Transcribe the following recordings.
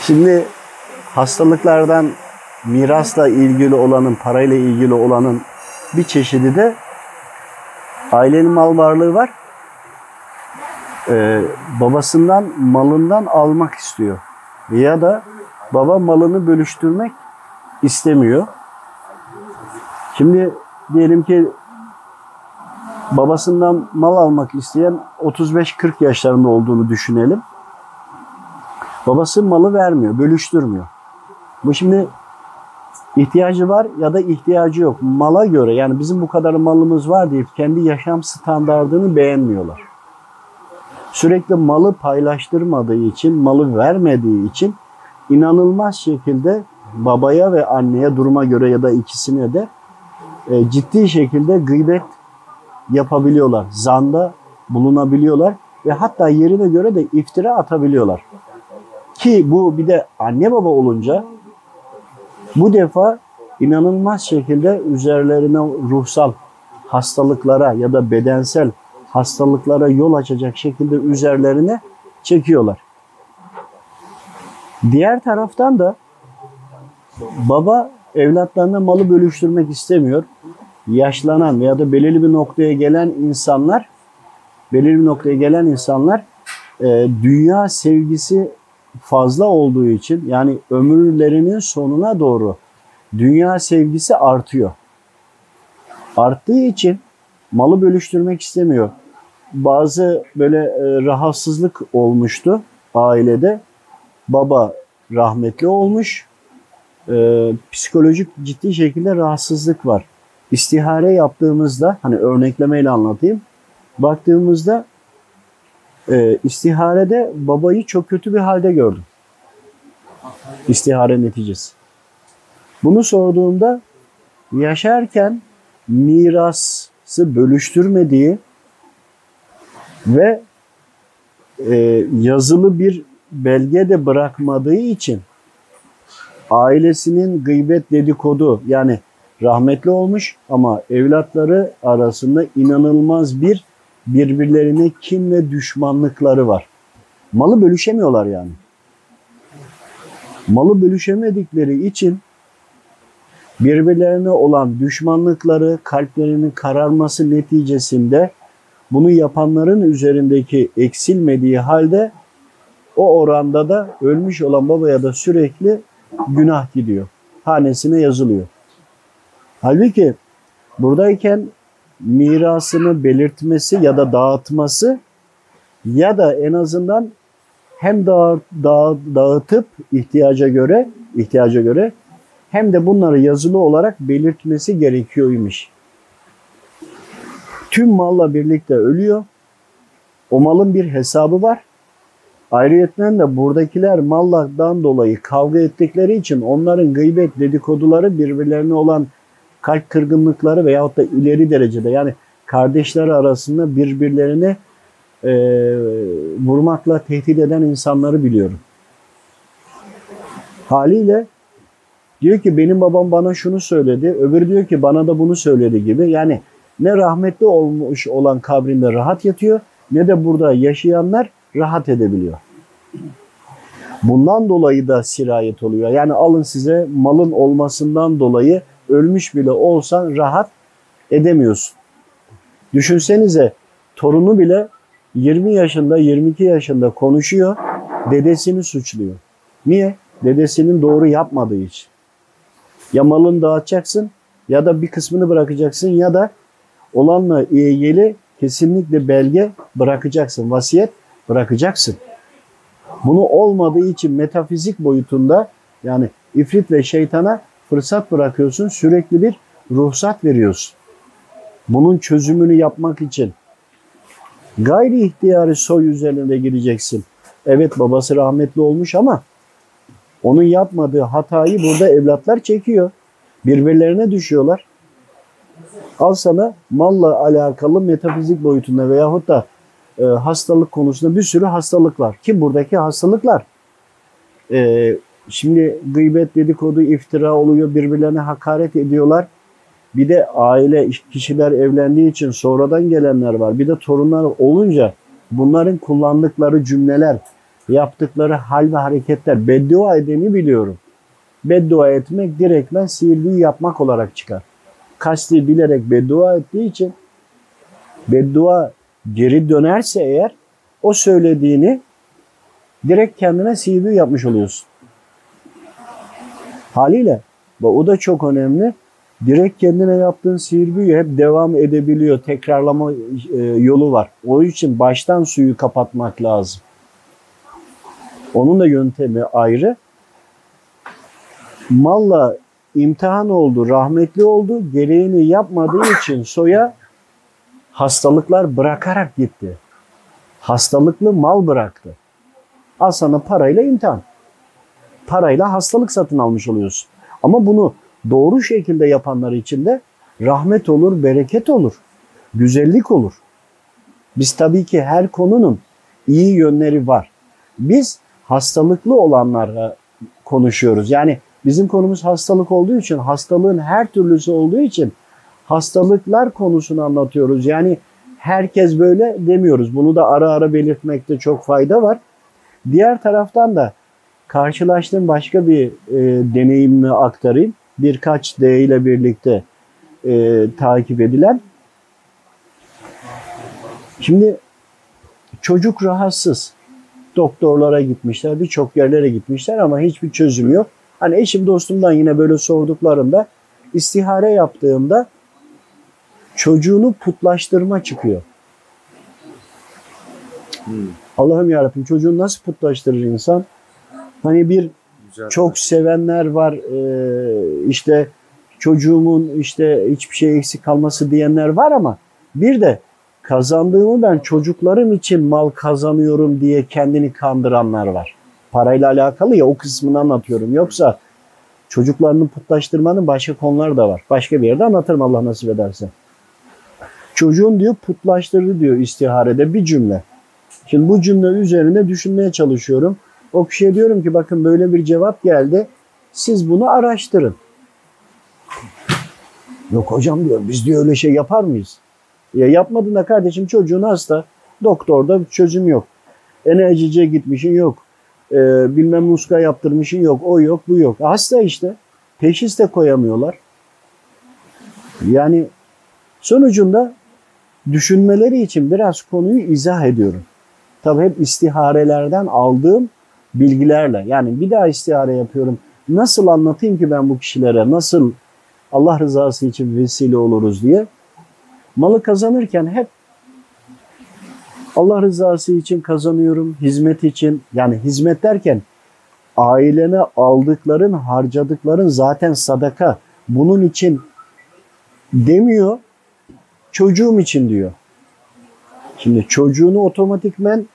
Şimdi hastalıklardan mirasla ilgili olanın, parayla ilgili olanın bir çeşidi de ailenin mal varlığı var. Ee, babasından malından almak istiyor. Ya da baba malını bölüştürmek istemiyor. Şimdi diyelim ki babasından mal almak isteyen 35-40 yaşlarında olduğunu düşünelim. Babası malı vermiyor, bölüştürmüyor. Bu şimdi ihtiyacı var ya da ihtiyacı yok. Mala göre yani bizim bu kadar malımız var deyip kendi yaşam standartını beğenmiyorlar. Sürekli malı paylaştırmadığı için, malı vermediği için inanılmaz şekilde babaya ve anneye duruma göre ya da ikisine de e, ciddi şekilde gıybet yapabiliyorlar. Zanda bulunabiliyorlar ve hatta yerine göre de iftira atabiliyorlar. Ki bu bir de anne baba olunca bu defa inanılmaz şekilde üzerlerine ruhsal hastalıklara ya da bedensel hastalıklara yol açacak şekilde üzerlerine çekiyorlar. Diğer taraftan da baba evlatlarına malı bölüştürmek istemiyor. Yaşlanan veya da belirli bir noktaya gelen insanlar belirli bir noktaya gelen insanlar e, dünya sevgisi fazla olduğu için yani ömürlerinin sonuna doğru dünya sevgisi artıyor. Arttığı için malı bölüştürmek istemiyor. Bazı böyle e, rahatsızlık olmuştu ailede. Baba rahmetli olmuş. E, psikolojik ciddi şekilde rahatsızlık var. İstihare yaptığımızda hani örneklemeyle anlatayım. Baktığımızda e, istiharede babayı çok kötü bir halde gördüm. İstihare neticesi. Bunu sorduğumda yaşarken mirası bölüştürmediği ve e, yazılı bir belge de bırakmadığı için ailesinin gıybet dedikodu yani rahmetli olmuş ama evlatları arasında inanılmaz bir birbirlerine kin ve düşmanlıkları var. Malı bölüşemiyorlar yani. Malı bölüşemedikleri için birbirlerine olan düşmanlıkları, kalplerinin kararması neticesinde bunu yapanların üzerindeki eksilmediği halde o oranda da ölmüş olan babaya da sürekli günah gidiyor. Hanesine yazılıyor. Halbuki buradayken mirasını belirtmesi ya da dağıtması ya da en azından hem dağ, dağ, dağıtıp ihtiyaca göre ihtiyaca göre hem de bunları yazılı olarak belirtmesi gerekiyormuş. Tüm malla birlikte ölüyor. O malın bir hesabı var. Ayrıyeten de buradakiler mallardan dolayı kavga ettikleri için onların gıybet dedikoduları birbirlerine olan kalp kırgınlıkları veyahut da ileri derecede yani kardeşler arasında birbirlerine e, vurmakla tehdit eden insanları biliyorum. Haliyle diyor ki benim babam bana şunu söyledi, öbürü diyor ki bana da bunu söyledi gibi. Yani ne rahmetli olmuş olan kabrinde rahat yatıyor ne de burada yaşayanlar rahat edebiliyor. Bundan dolayı da sirayet oluyor. Yani alın size malın olmasından dolayı ölmüş bile olsan rahat edemiyorsun. Düşünsenize torunu bile 20 yaşında 22 yaşında konuşuyor dedesini suçluyor. Niye? Dedesinin doğru yapmadığı için. Ya malını dağıtacaksın ya da bir kısmını bırakacaksın ya da olanla ilgili kesinlikle belge bırakacaksın. Vasiyet bırakacaksın. Bunu olmadığı için metafizik boyutunda yani ifrit ve şeytana fırsat bırakıyorsun. Sürekli bir ruhsat veriyorsun. Bunun çözümünü yapmak için gayri ihtiyari soy üzerinde gireceksin. Evet babası rahmetli olmuş ama onun yapmadığı hatayı burada evlatlar çekiyor. Birbirlerine düşüyorlar. Al sana malla alakalı metafizik boyutunda veyahut da e, hastalık konusunda bir sürü hastalık var. Ki buradaki hastalıklar e, şimdi gıybet dedikodu iftira oluyor birbirlerine hakaret ediyorlar. Bir de aile kişiler evlendiği için sonradan gelenler var. Bir de torunlar olunca bunların kullandıkları cümleler, yaptıkları hal ve hareketler beddua edeni biliyorum. Beddua etmek direktmen sihir büyü yapmak olarak çıkar. Kasti bilerek beddua ettiği için beddua geri dönerse eğer o söylediğini direkt kendine sihir büyü yapmış oluyorsun. Haliyle o da çok önemli. Direkt kendine yaptığın sihir büyü hep devam edebiliyor. Tekrarlama e, yolu var. O için baştan suyu kapatmak lazım. Onun da yöntemi ayrı. Malla imtihan oldu, rahmetli oldu. Gereğini yapmadığı için soya hastalıklar bırakarak gitti. Hastalıklı mal bıraktı. Al sana parayla imtihan. Parayla hastalık satın almış oluyorsun. Ama bunu doğru şekilde yapanlar için de rahmet olur, bereket olur, güzellik olur. Biz tabii ki her konunun iyi yönleri var. Biz hastalıklı olanlara konuşuyoruz. Yani bizim konumuz hastalık olduğu için, hastalığın her türlüsü olduğu için hastalıklar konusunu anlatıyoruz. Yani herkes böyle demiyoruz. Bunu da ara ara belirtmekte çok fayda var. Diğer taraftan da karşılaştığım başka bir e, deneyimimi aktarayım. Birkaç D ile birlikte e, takip edilen. Şimdi çocuk rahatsız. Doktorlara gitmişler, birçok yerlere gitmişler ama hiçbir çözüm yok. Hani eşim dostumdan yine böyle sorduklarında istihare yaptığımda çocuğunu putlaştırma çıkıyor. Hmm. Allah'ım yarabbim çocuğunu nasıl putlaştırır insan? Hani bir Güzel. çok sevenler var ee, işte çocuğumun işte hiçbir şey eksik kalması diyenler var ama bir de kazandığımı ben çocuklarım için mal kazanıyorum diye kendini kandıranlar var. Parayla alakalı ya o kısmını anlatıyorum. Yoksa çocuklarını putlaştırmanın başka konuları da var. Başka bir yerde anlatırım Allah nasip ederse. Çocuğun diyor putlaştırdı diyor istiharede bir cümle. Şimdi bu cümle üzerine düşünmeye çalışıyorum. O kişiye diyorum ki bakın böyle bir cevap geldi. Siz bunu araştırın. Yok hocam diyor biz diyor öyle şey yapar mıyız? Ya yapmadın da kardeşim çocuğun hasta. Doktorda çözüm yok. Enerjice gitmişin yok. Ee, bilmem muska yaptırmışın yok. O yok bu yok. Hasta işte. Teşhis de koyamıyorlar. Yani sonucunda düşünmeleri için biraz konuyu izah ediyorum. Tabii hep istiharelerden aldığım bilgilerle. Yani bir daha istihare yapıyorum. Nasıl anlatayım ki ben bu kişilere? Nasıl Allah rızası için vesile oluruz diye. Malı kazanırken hep Allah rızası için kazanıyorum, hizmet için. Yani hizmet derken ailene aldıkların, harcadıkların zaten sadaka. Bunun için demiyor, çocuğum için diyor. Şimdi çocuğunu otomatikmen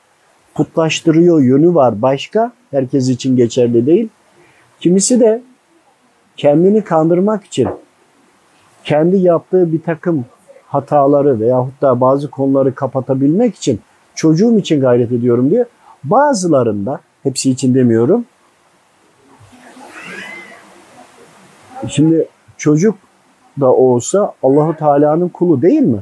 putlaştırıyor yönü var başka. Herkes için geçerli değil. Kimisi de kendini kandırmak için kendi yaptığı bir takım hataları veyahut da bazı konuları kapatabilmek için çocuğum için gayret ediyorum diyor. Bazılarında, hepsi için demiyorum. Şimdi çocuk da olsa Allahu Teala'nın kulu değil mi?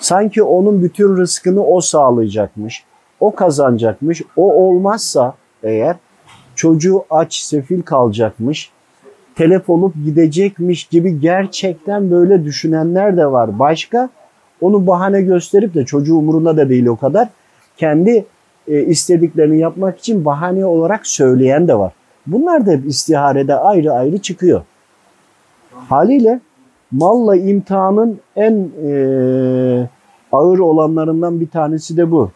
Sanki onun bütün rızkını o sağlayacakmış o kazanacakmış. O olmazsa eğer çocuğu aç, sefil kalacakmış. Telef olup gidecekmiş gibi gerçekten böyle düşünenler de var. Başka onu bahane gösterip de çocuğu umurunda da değil o kadar. Kendi e, istediklerini yapmak için bahane olarak söyleyen de var. Bunlar da hep istiharede ayrı ayrı çıkıyor. Haliyle malla imtihanın en e, ağır olanlarından bir tanesi de bu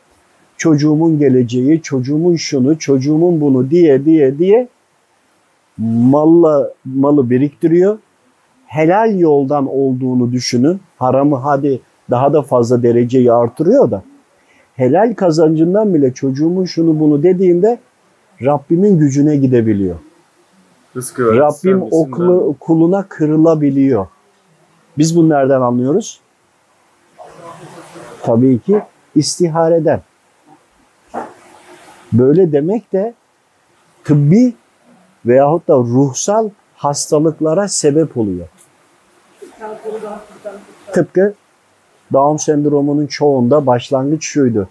çocuğumun geleceği, çocuğumun şunu, çocuğumun bunu diye diye diye malla, malı biriktiriyor. Helal yoldan olduğunu düşünün. Haramı hadi daha da fazla dereceyi artırıyor da. Helal kazancından bile çocuğumun şunu bunu dediğinde Rabbimin gücüne gidebiliyor. Rızkı Rabbim okulu, kuluna kırılabiliyor. Biz bunu nereden anlıyoruz? Tabii ki istihareden. Böyle demek de tıbbi veyahut da ruhsal hastalıklara sebep oluyor. Tıpkı Down sendromunun çoğunda başlangıç şuydu.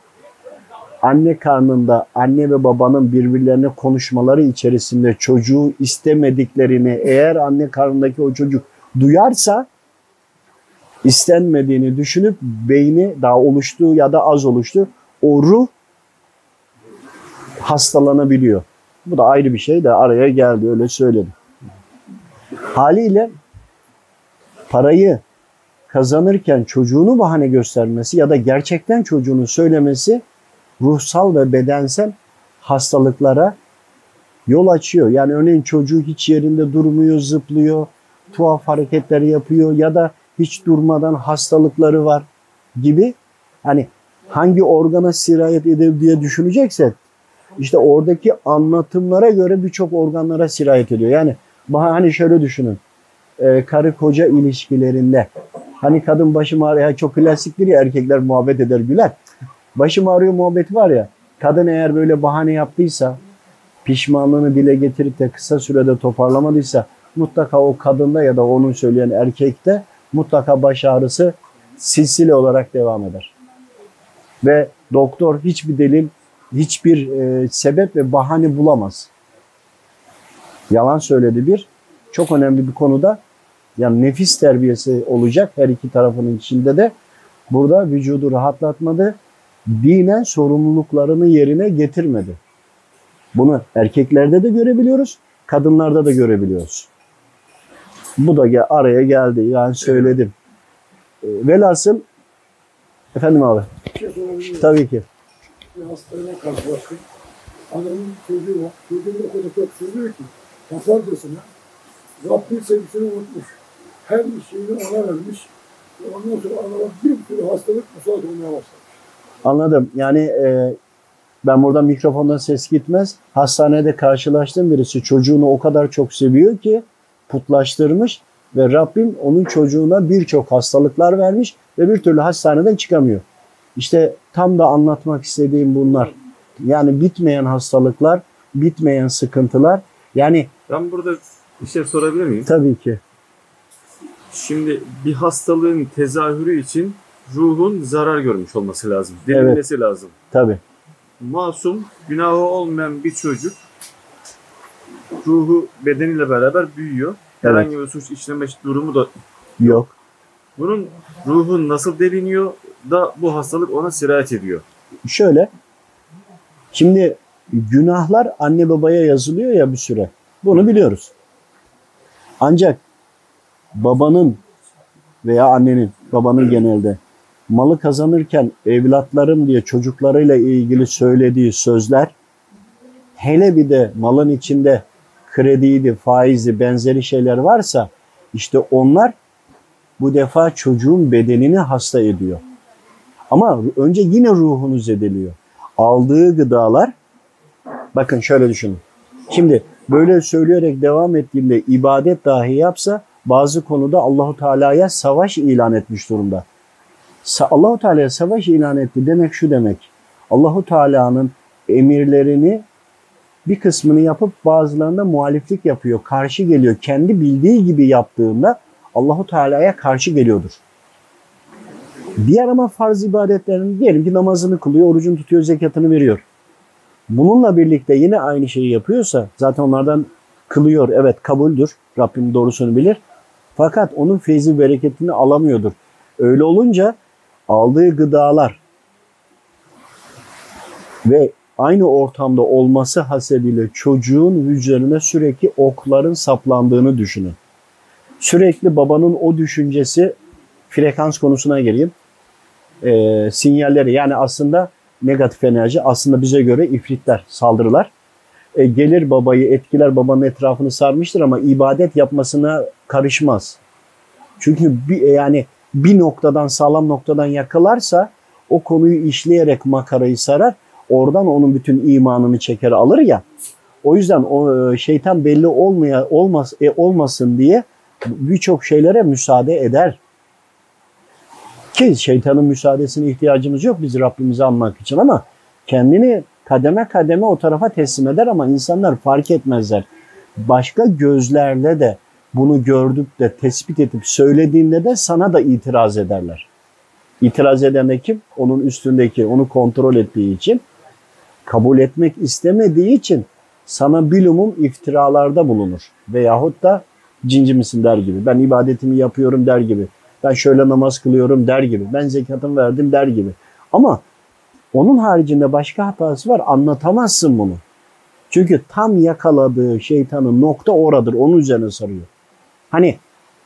Anne karnında anne ve babanın birbirlerine konuşmaları içerisinde çocuğu istemediklerini eğer anne karnındaki o çocuk duyarsa istenmediğini düşünüp beyni daha oluştu ya da az oluştu. O ruh hastalanabiliyor. Bu da ayrı bir şey de araya geldi öyle söyledim. Haliyle parayı kazanırken çocuğunu bahane göstermesi ya da gerçekten çocuğunu söylemesi ruhsal ve bedensel hastalıklara yol açıyor. Yani örneğin çocuğu hiç yerinde durmuyor, zıplıyor, tuhaf hareketler yapıyor ya da hiç durmadan hastalıkları var gibi. Hani hangi organa sirayet eder diye düşüneceksek işte oradaki anlatımlara göre birçok organlara sirayet ediyor. Yani hani şöyle düşünün. E, karı koca ilişkilerinde hani kadın başım ağrıyor çok klasiktir ya erkekler muhabbet eder güler. Başım ağrıyor muhabbeti var ya kadın eğer böyle bahane yaptıysa pişmanlığını dile getirip de kısa sürede toparlamadıysa mutlaka o kadında ya da onun söyleyen erkekte mutlaka baş ağrısı silsile olarak devam eder. Ve doktor hiçbir delil, hiçbir e, sebep ve bahane bulamaz. Yalan söyledi bir. Çok önemli bir konuda yani nefis terbiyesi olacak her iki tarafının içinde de burada vücudu rahatlatmadı. Dinen sorumluluklarını yerine getirmedi. Bunu erkeklerde de görebiliyoruz, kadınlarda da görebiliyoruz. Bu da araya geldi yani söyledim. Evet. Velhasıl efendim abi. Tabii ki. Bir hastayla karşılaştık. Adamın çocuğu var. Çocuğu o kadar çok seviyor ki pazarcasına Rabbin sevgisini unutmuş. Her şeyini ona vermiş. Ondan sonra adama bir sürü hastalık musallat olmaya başladı. Anladım. Yani e, ben burada mikrofondan ses gitmez. Hastanede karşılaştığım birisi çocuğunu o kadar çok seviyor ki putlaştırmış ve Rabbim onun çocuğuna birçok hastalıklar vermiş ve bir türlü hastaneden çıkamıyor. İşte tam da anlatmak istediğim bunlar. Yani bitmeyen hastalıklar, bitmeyen sıkıntılar. Yani ben burada bir şey sorabilir miyim? Tabii ki. Şimdi bir hastalığın tezahürü için ruhun zarar görmüş olması lazım. Delinmesi evet. lazım. Tabii. Masum, günahı olmayan bir çocuk ruhu bedeniyle beraber büyüyor. Herhangi bir suç işleme durumu da yok. Bunun ruhu nasıl deliniyor da bu hastalık ona sirayet ediyor. Şöyle, şimdi günahlar anne babaya yazılıyor ya bir süre. Bunu biliyoruz. Ancak babanın veya annenin, babanın genelde malı kazanırken evlatlarım diye çocuklarıyla ilgili söylediği sözler hele bir de malın içinde krediydi, faizi, benzeri şeyler varsa işte onlar bu defa çocuğun bedenini hasta ediyor. Ama önce yine ruhunu zedeliyor. Aldığı gıdalar, bakın şöyle düşünün. Şimdi böyle söyleyerek devam ettiğinde ibadet dahi yapsa bazı konuda Allahu Teala'ya savaş ilan etmiş durumda. Allahu Teala'ya savaş ilan etti demek şu demek. Allahu Teala'nın emirlerini bir kısmını yapıp bazılarında muhaliflik yapıyor, karşı geliyor. Kendi bildiği gibi yaptığında Allahu Teala'ya karşı geliyordur. Diğer ama farz ibadetlerini diyelim ki namazını kılıyor, orucunu tutuyor, zekatını veriyor. Bununla birlikte yine aynı şeyi yapıyorsa zaten onlardan kılıyor. Evet kabuldür. Rabbim doğrusunu bilir. Fakat onun feyzi bereketini alamıyordur. Öyle olunca aldığı gıdalar ve aynı ortamda olması hasebiyle çocuğun vücuduna sürekli okların saplandığını düşünün. Sürekli babanın o düşüncesi frekans konusuna geleyim. E, sinyalleri yani aslında negatif enerji aslında bize göre ifritler, saldırılar. E, gelir babayı etkiler babanın etrafını sarmıştır ama ibadet yapmasına karışmaz. Çünkü bir, yani bir noktadan sağlam noktadan yakalarsa o konuyu işleyerek makarayı sarar oradan onun bütün imanını çeker alır ya. O yüzden o e, şeytan belli olmaya olmaz e, olmasın diye birçok şeylere müsaade eder. Ki şeytanın müsaadesine ihtiyacımız yok biz Rabbimizi anmak için ama kendini kademe kademe o tarafa teslim eder ama insanlar fark etmezler. Başka gözlerle de bunu gördük de tespit edip söylediğinde de sana da itiraz ederler. İtiraz eden de kim? Onun üstündeki, onu kontrol ettiği için. Kabul etmek istemediği için sana bilumum iftiralarda bulunur. Veyahut da cinci misin der gibi. Ben ibadetimi yapıyorum der gibi. Ben şöyle namaz kılıyorum der gibi. Ben zekatımı verdim der gibi. Ama onun haricinde başka hatası var. Anlatamazsın bunu. Çünkü tam yakaladığı şeytanın nokta oradır. Onun üzerine sarıyor. Hani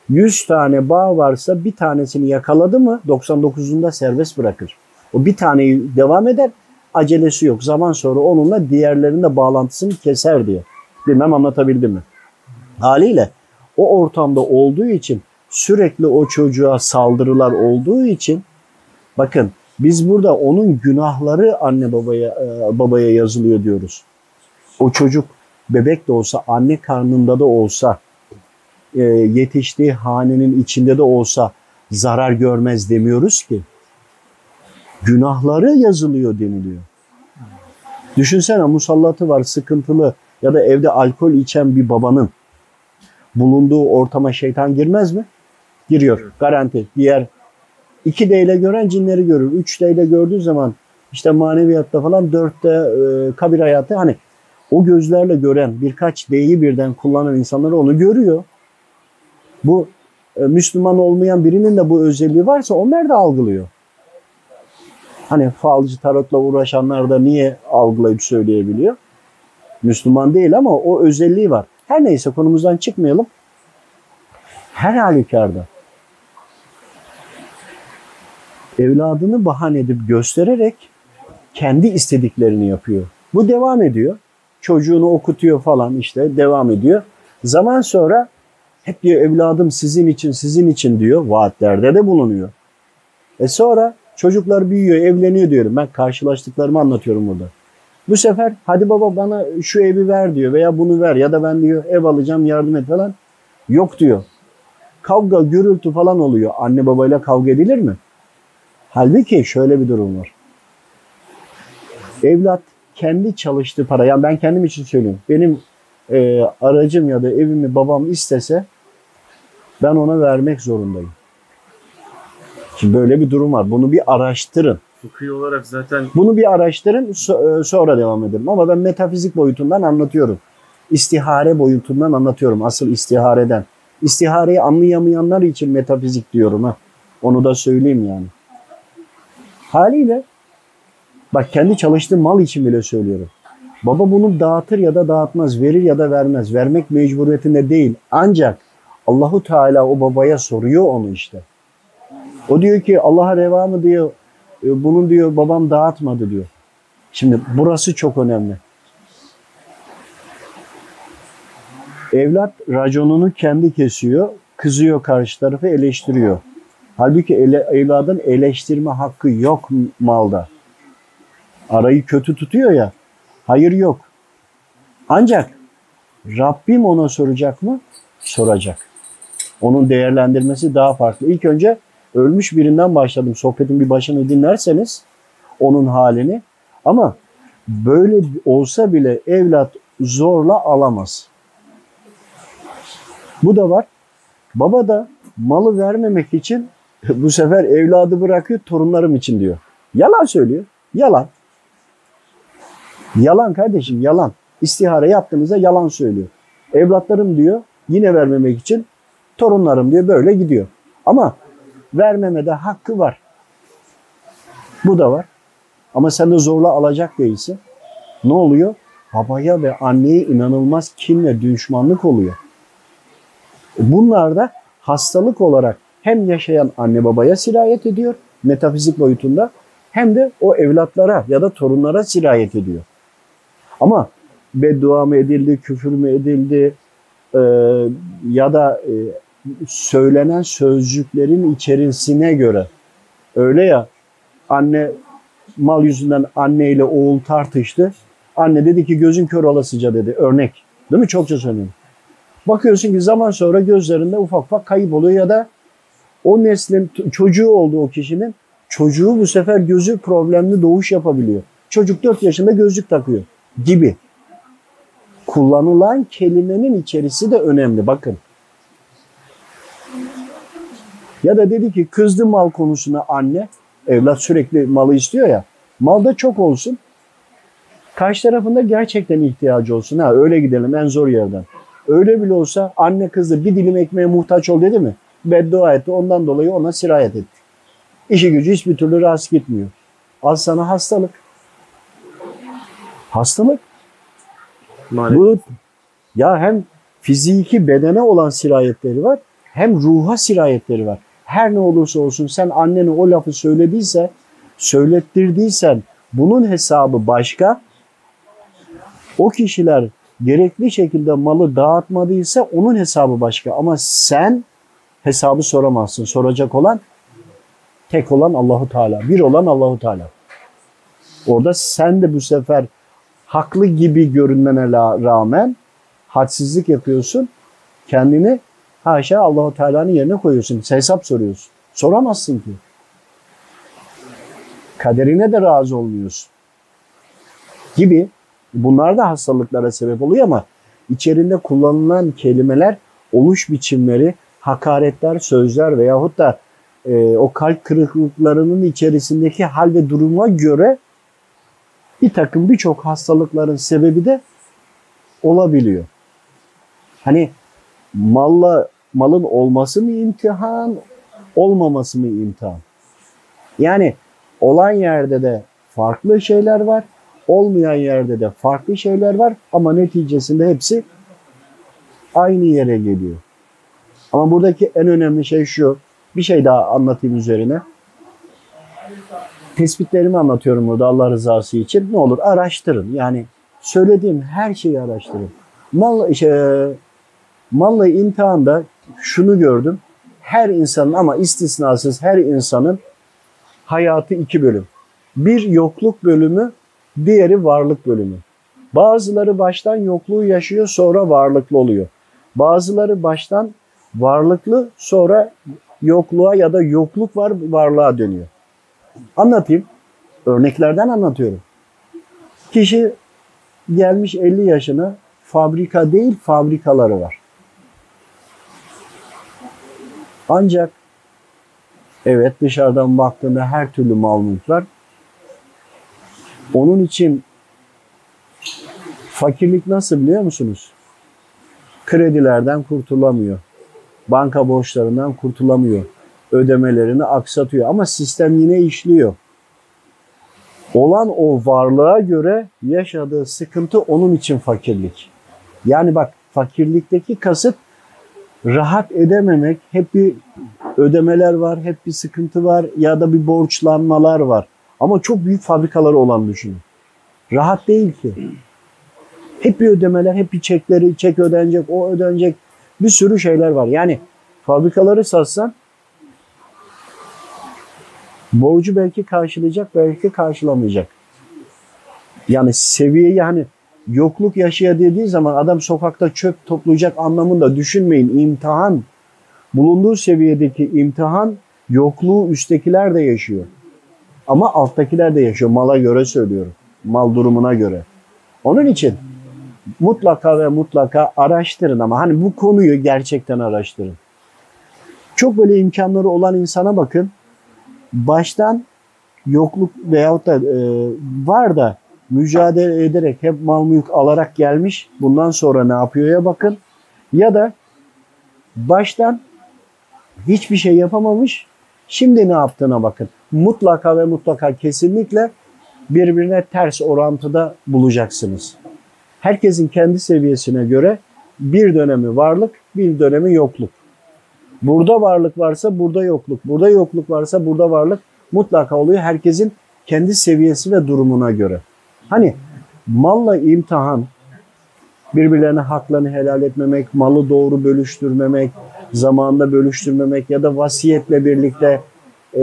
100 tane bağ varsa bir tanesini yakaladı mı 99'unda serbest bırakır. O bir taneyi devam eder. Acelesi yok. Zaman sonra onunla diğerlerinde bağlantısını keser diye. Bilmem anlatabildim mi? Haliyle o ortamda olduğu için sürekli o çocuğa saldırılar olduğu için bakın biz burada onun günahları anne babaya e, babaya yazılıyor diyoruz. O çocuk bebek de olsa anne karnında da olsa e, yetiştiği hanenin içinde de olsa zarar görmez demiyoruz ki. Günahları yazılıyor deniliyor. Düşünsene musallatı var sıkıntılı ya da evde alkol içen bir babanın bulunduğu ortama şeytan girmez mi? Giriyor. Garanti. Diğer 2D ile gören cinleri görür. 3D ile gördüğü zaman işte maneviyatta falan 4'te e, kabir hayatı hani o gözlerle gören birkaç D'yi birden kullanan insanlar onu görüyor. Bu e, Müslüman olmayan birinin de bu özelliği varsa onlar da algılıyor. Hani falcı tarotla uğraşanlar da niye algılayıp söyleyebiliyor? Müslüman değil ama o özelliği var. Her neyse konumuzdan çıkmayalım. Her halükarda evladını bahane edip göstererek kendi istediklerini yapıyor. Bu devam ediyor. Çocuğunu okutuyor falan işte devam ediyor. Zaman sonra hep diyor evladım sizin için sizin için diyor. Vaatlerde de bulunuyor. E sonra çocuklar büyüyor evleniyor diyorum. Ben karşılaştıklarımı anlatıyorum burada. Bu sefer hadi baba bana şu evi ver diyor veya bunu ver ya da ben diyor ev alacağım yardım et falan. Yok diyor. Kavga, gürültü falan oluyor. Anne babayla kavga edilir mi? Halbuki şöyle bir durum var. Evlat kendi çalıştığı para, yani ben kendim için söylüyorum. Benim e, aracım ya da evimi babam istese ben ona vermek zorundayım. Şimdi böyle bir durum var. Bunu bir araştırın. Fıkhi olarak zaten Bunu bir araştırın e, sonra devam edelim. Ama ben metafizik boyutundan anlatıyorum. İstihare boyutundan anlatıyorum. Asıl istihareden. İstihareyi anlayamayanlar için metafizik diyorum ha. Onu da söyleyeyim yani. Haliyle bak kendi çalıştığım mal için bile söylüyorum. Baba bunu dağıtır ya da dağıtmaz, verir ya da vermez. Vermek mecburiyetinde değil. Ancak Allahu Teala o babaya soruyor onu işte. O diyor ki Allah'a reva mı diyor. E, Bunun diyor babam dağıtmadı diyor. Şimdi burası çok önemli. Evlat raconunu kendi kesiyor, kızıyor karşı tarafı eleştiriyor. Halbuki ele, evladın eleştirme hakkı yok malda. Arayı kötü tutuyor ya, hayır yok. Ancak Rabbim ona soracak mı? Soracak. Onun değerlendirmesi daha farklı. İlk önce ölmüş birinden başladım. Sohbetin bir başını dinlerseniz onun halini. Ama böyle olsa bile evlat zorla alamaz. Bu da var. Baba da malı vermemek için bu sefer evladı bırakıyor torunlarım için diyor. Yalan söylüyor. Yalan. Yalan kardeşim yalan. İstihare yaptığınızda yalan söylüyor. Evlatlarım diyor yine vermemek için torunlarım diyor böyle gidiyor. Ama vermemede hakkı var. Bu da var. Ama sen de zorla alacak değilsin. Ne oluyor? Babaya ve anneye inanılmaz kin düşmanlık oluyor. Bunlar da hastalık olarak hem yaşayan anne babaya sirayet ediyor metafizik boyutunda hem de o evlatlara ya da torunlara sirayet ediyor. Ama beddua mı edildi, küfür mü edildi e, ya da e, söylenen sözcüklerin içerisine göre öyle ya anne mal yüzünden anne ile oğul tartıştı. Anne dedi ki gözün kör olasıca dedi. Örnek. Değil mi? Çokça söylüyorum. Bakıyorsun ki zaman sonra gözlerinde ufak ufak kayıp oluyor ya da o neslin çocuğu oldu o kişinin. Çocuğu bu sefer gözü problemli doğuş yapabiliyor. Çocuk 4 yaşında gözlük takıyor gibi. Kullanılan kelimenin içerisi de önemli. Bakın. Ya da dedi ki kızdı mal konusuna anne. Evlat sürekli malı istiyor ya. Mal da çok olsun. Karşı tarafında gerçekten ihtiyacı olsun. Ha öyle gidelim en zor yerden. Öyle bile olsa anne kızı bir dilim ekmeğe muhtaç ol dedi mi? Beddua etti. Ondan dolayı ona sirayet etti. İşi gücü hiçbir türlü rast gitmiyor. Al sana hastalık. Hastalık. Maalesef. Bu ya hem fiziki bedene olan sirayetleri var hem ruha sirayetleri var. Her ne olursa olsun sen annene o lafı söylediyse, söylettirdiysen bunun hesabı başka. O kişiler gerekli şekilde malı dağıtmadıysa onun hesabı başka. Ama sen hesabı soramazsın. Soracak olan tek olan Allahu Teala. Bir olan Allahu Teala. Orada sen de bu sefer haklı gibi görünmene rağmen hadsizlik yapıyorsun. Kendini haşa Allahu Teala'nın yerine koyuyorsun. Hesap soruyorsun. Soramazsın ki. Kaderine de razı olmuyorsun. Gibi bunlar da hastalıklara sebep oluyor ama içerinde kullanılan kelimeler, oluş biçimleri, hakaretler, sözler veyahut da e, o kalp kırıklıklarının içerisindeki hal ve duruma göre bir takım birçok hastalıkların sebebi de olabiliyor. Hani malla malın olması mı imtihan, olmaması mı imtihan? Yani olan yerde de farklı şeyler var, olmayan yerde de farklı şeyler var ama neticesinde hepsi aynı yere geliyor. Ama buradaki en önemli şey şu. Bir şey daha anlatayım üzerine. Tespitlerimi anlatıyorum burada Allah rızası için. Ne olur araştırın. Yani söylediğim her şeyi araştırın. Mal, işte, malla imtihanda şunu gördüm. Her insanın ama istisnasız her insanın hayatı iki bölüm. Bir yokluk bölümü, diğeri varlık bölümü. Bazıları baştan yokluğu yaşıyor sonra varlıklı oluyor. Bazıları baştan varlıklı sonra yokluğa ya da yokluk var varlığa dönüyor. Anlatayım. Örneklerden anlatıyorum. Kişi gelmiş 50 yaşına fabrika değil fabrikaları var. Ancak evet dışarıdan baktığında her türlü mal mülk var. Onun için fakirlik nasıl biliyor musunuz? Kredilerden kurtulamıyor. Banka borçlarından kurtulamıyor. Ödemelerini aksatıyor ama sistem yine işliyor. Olan o varlığa göre yaşadığı sıkıntı onun için fakirlik. Yani bak fakirlikteki kasıt rahat edememek, hep bir ödemeler var, hep bir sıkıntı var ya da bir borçlanmalar var. Ama çok büyük fabrikaları olan düşünün. Rahat değil ki. Hep bir ödemeler, hep bir çekleri, çek ödenecek, o ödenecek. Bir sürü şeyler var. Yani fabrikaları satsan borcu belki karşılayacak, belki karşılamayacak. Yani seviyeyi hani yokluk yaşaya dediği zaman adam sokakta çöp toplayacak anlamında düşünmeyin. İmtihan, bulunduğu seviyedeki imtihan yokluğu üsttekiler de yaşıyor. Ama alttakiler de yaşıyor. Mala göre söylüyorum. Mal durumuna göre. Onun için mutlaka ve mutlaka araştırın ama hani bu konuyu gerçekten araştırın. Çok böyle imkanları olan insana bakın. Baştan yokluk veyahut da e, var da mücadele ederek hep mal mülk alarak gelmiş. Bundan sonra ne yapıyor ya bakın. Ya da baştan hiçbir şey yapamamış. Şimdi ne yaptığına bakın. Mutlaka ve mutlaka kesinlikle birbirine ters orantıda bulacaksınız. Herkesin kendi seviyesine göre bir dönemi varlık, bir dönemi yokluk. Burada varlık varsa burada yokluk, burada yokluk varsa burada varlık mutlaka oluyor. Herkesin kendi seviyesi ve durumuna göre. Hani malla imtihan, birbirlerine haklarını helal etmemek, malı doğru bölüştürmemek, zamanında bölüştürmemek ya da vasiyetle birlikte e,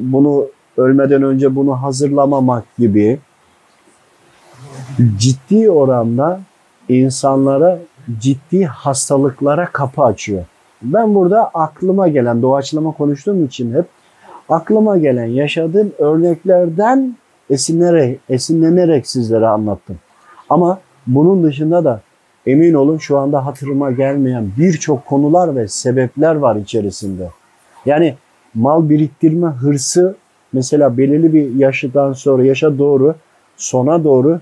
bunu ölmeden önce bunu hazırlamamak gibi ciddi oranda insanlara ciddi hastalıklara kapı açıyor. Ben burada aklıma gelen, doğaçlama konuştuğum için hep aklıma gelen, yaşadığım örneklerden esinlenerek, esinlenerek sizlere anlattım. Ama bunun dışında da emin olun şu anda hatırıma gelmeyen birçok konular ve sebepler var içerisinde. Yani mal biriktirme hırsı mesela belirli bir yaşından sonra yaşa doğru sona doğru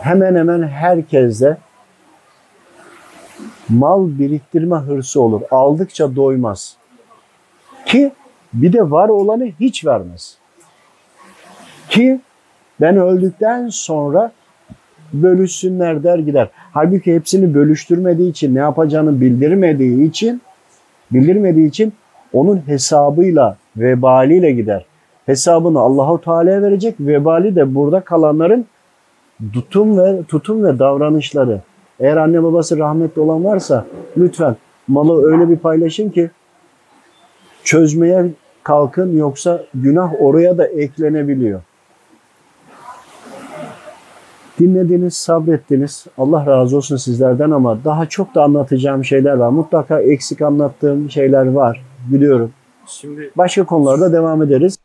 hemen hemen herkeste mal biriktirme hırsı olur. Aldıkça doymaz. Ki bir de var olanı hiç vermez. Ki ben öldükten sonra bölüşsünler der gider. Halbuki hepsini bölüştürmediği için, ne yapacağını bildirmediği için, bildirmediği için onun hesabıyla, vebaliyle gider. Hesabını Allahu Teala'ya verecek, vebali de burada kalanların tutum ve tutum ve davranışları. Eğer anne babası rahmetli olan varsa lütfen malı öyle bir paylaşın ki çözmeye kalkın yoksa günah oraya da eklenebiliyor. Dinlediniz, sabrettiniz. Allah razı olsun sizlerden ama daha çok da anlatacağım şeyler var. Mutlaka eksik anlattığım şeyler var. Biliyorum. Şimdi Başka konularda devam ederiz.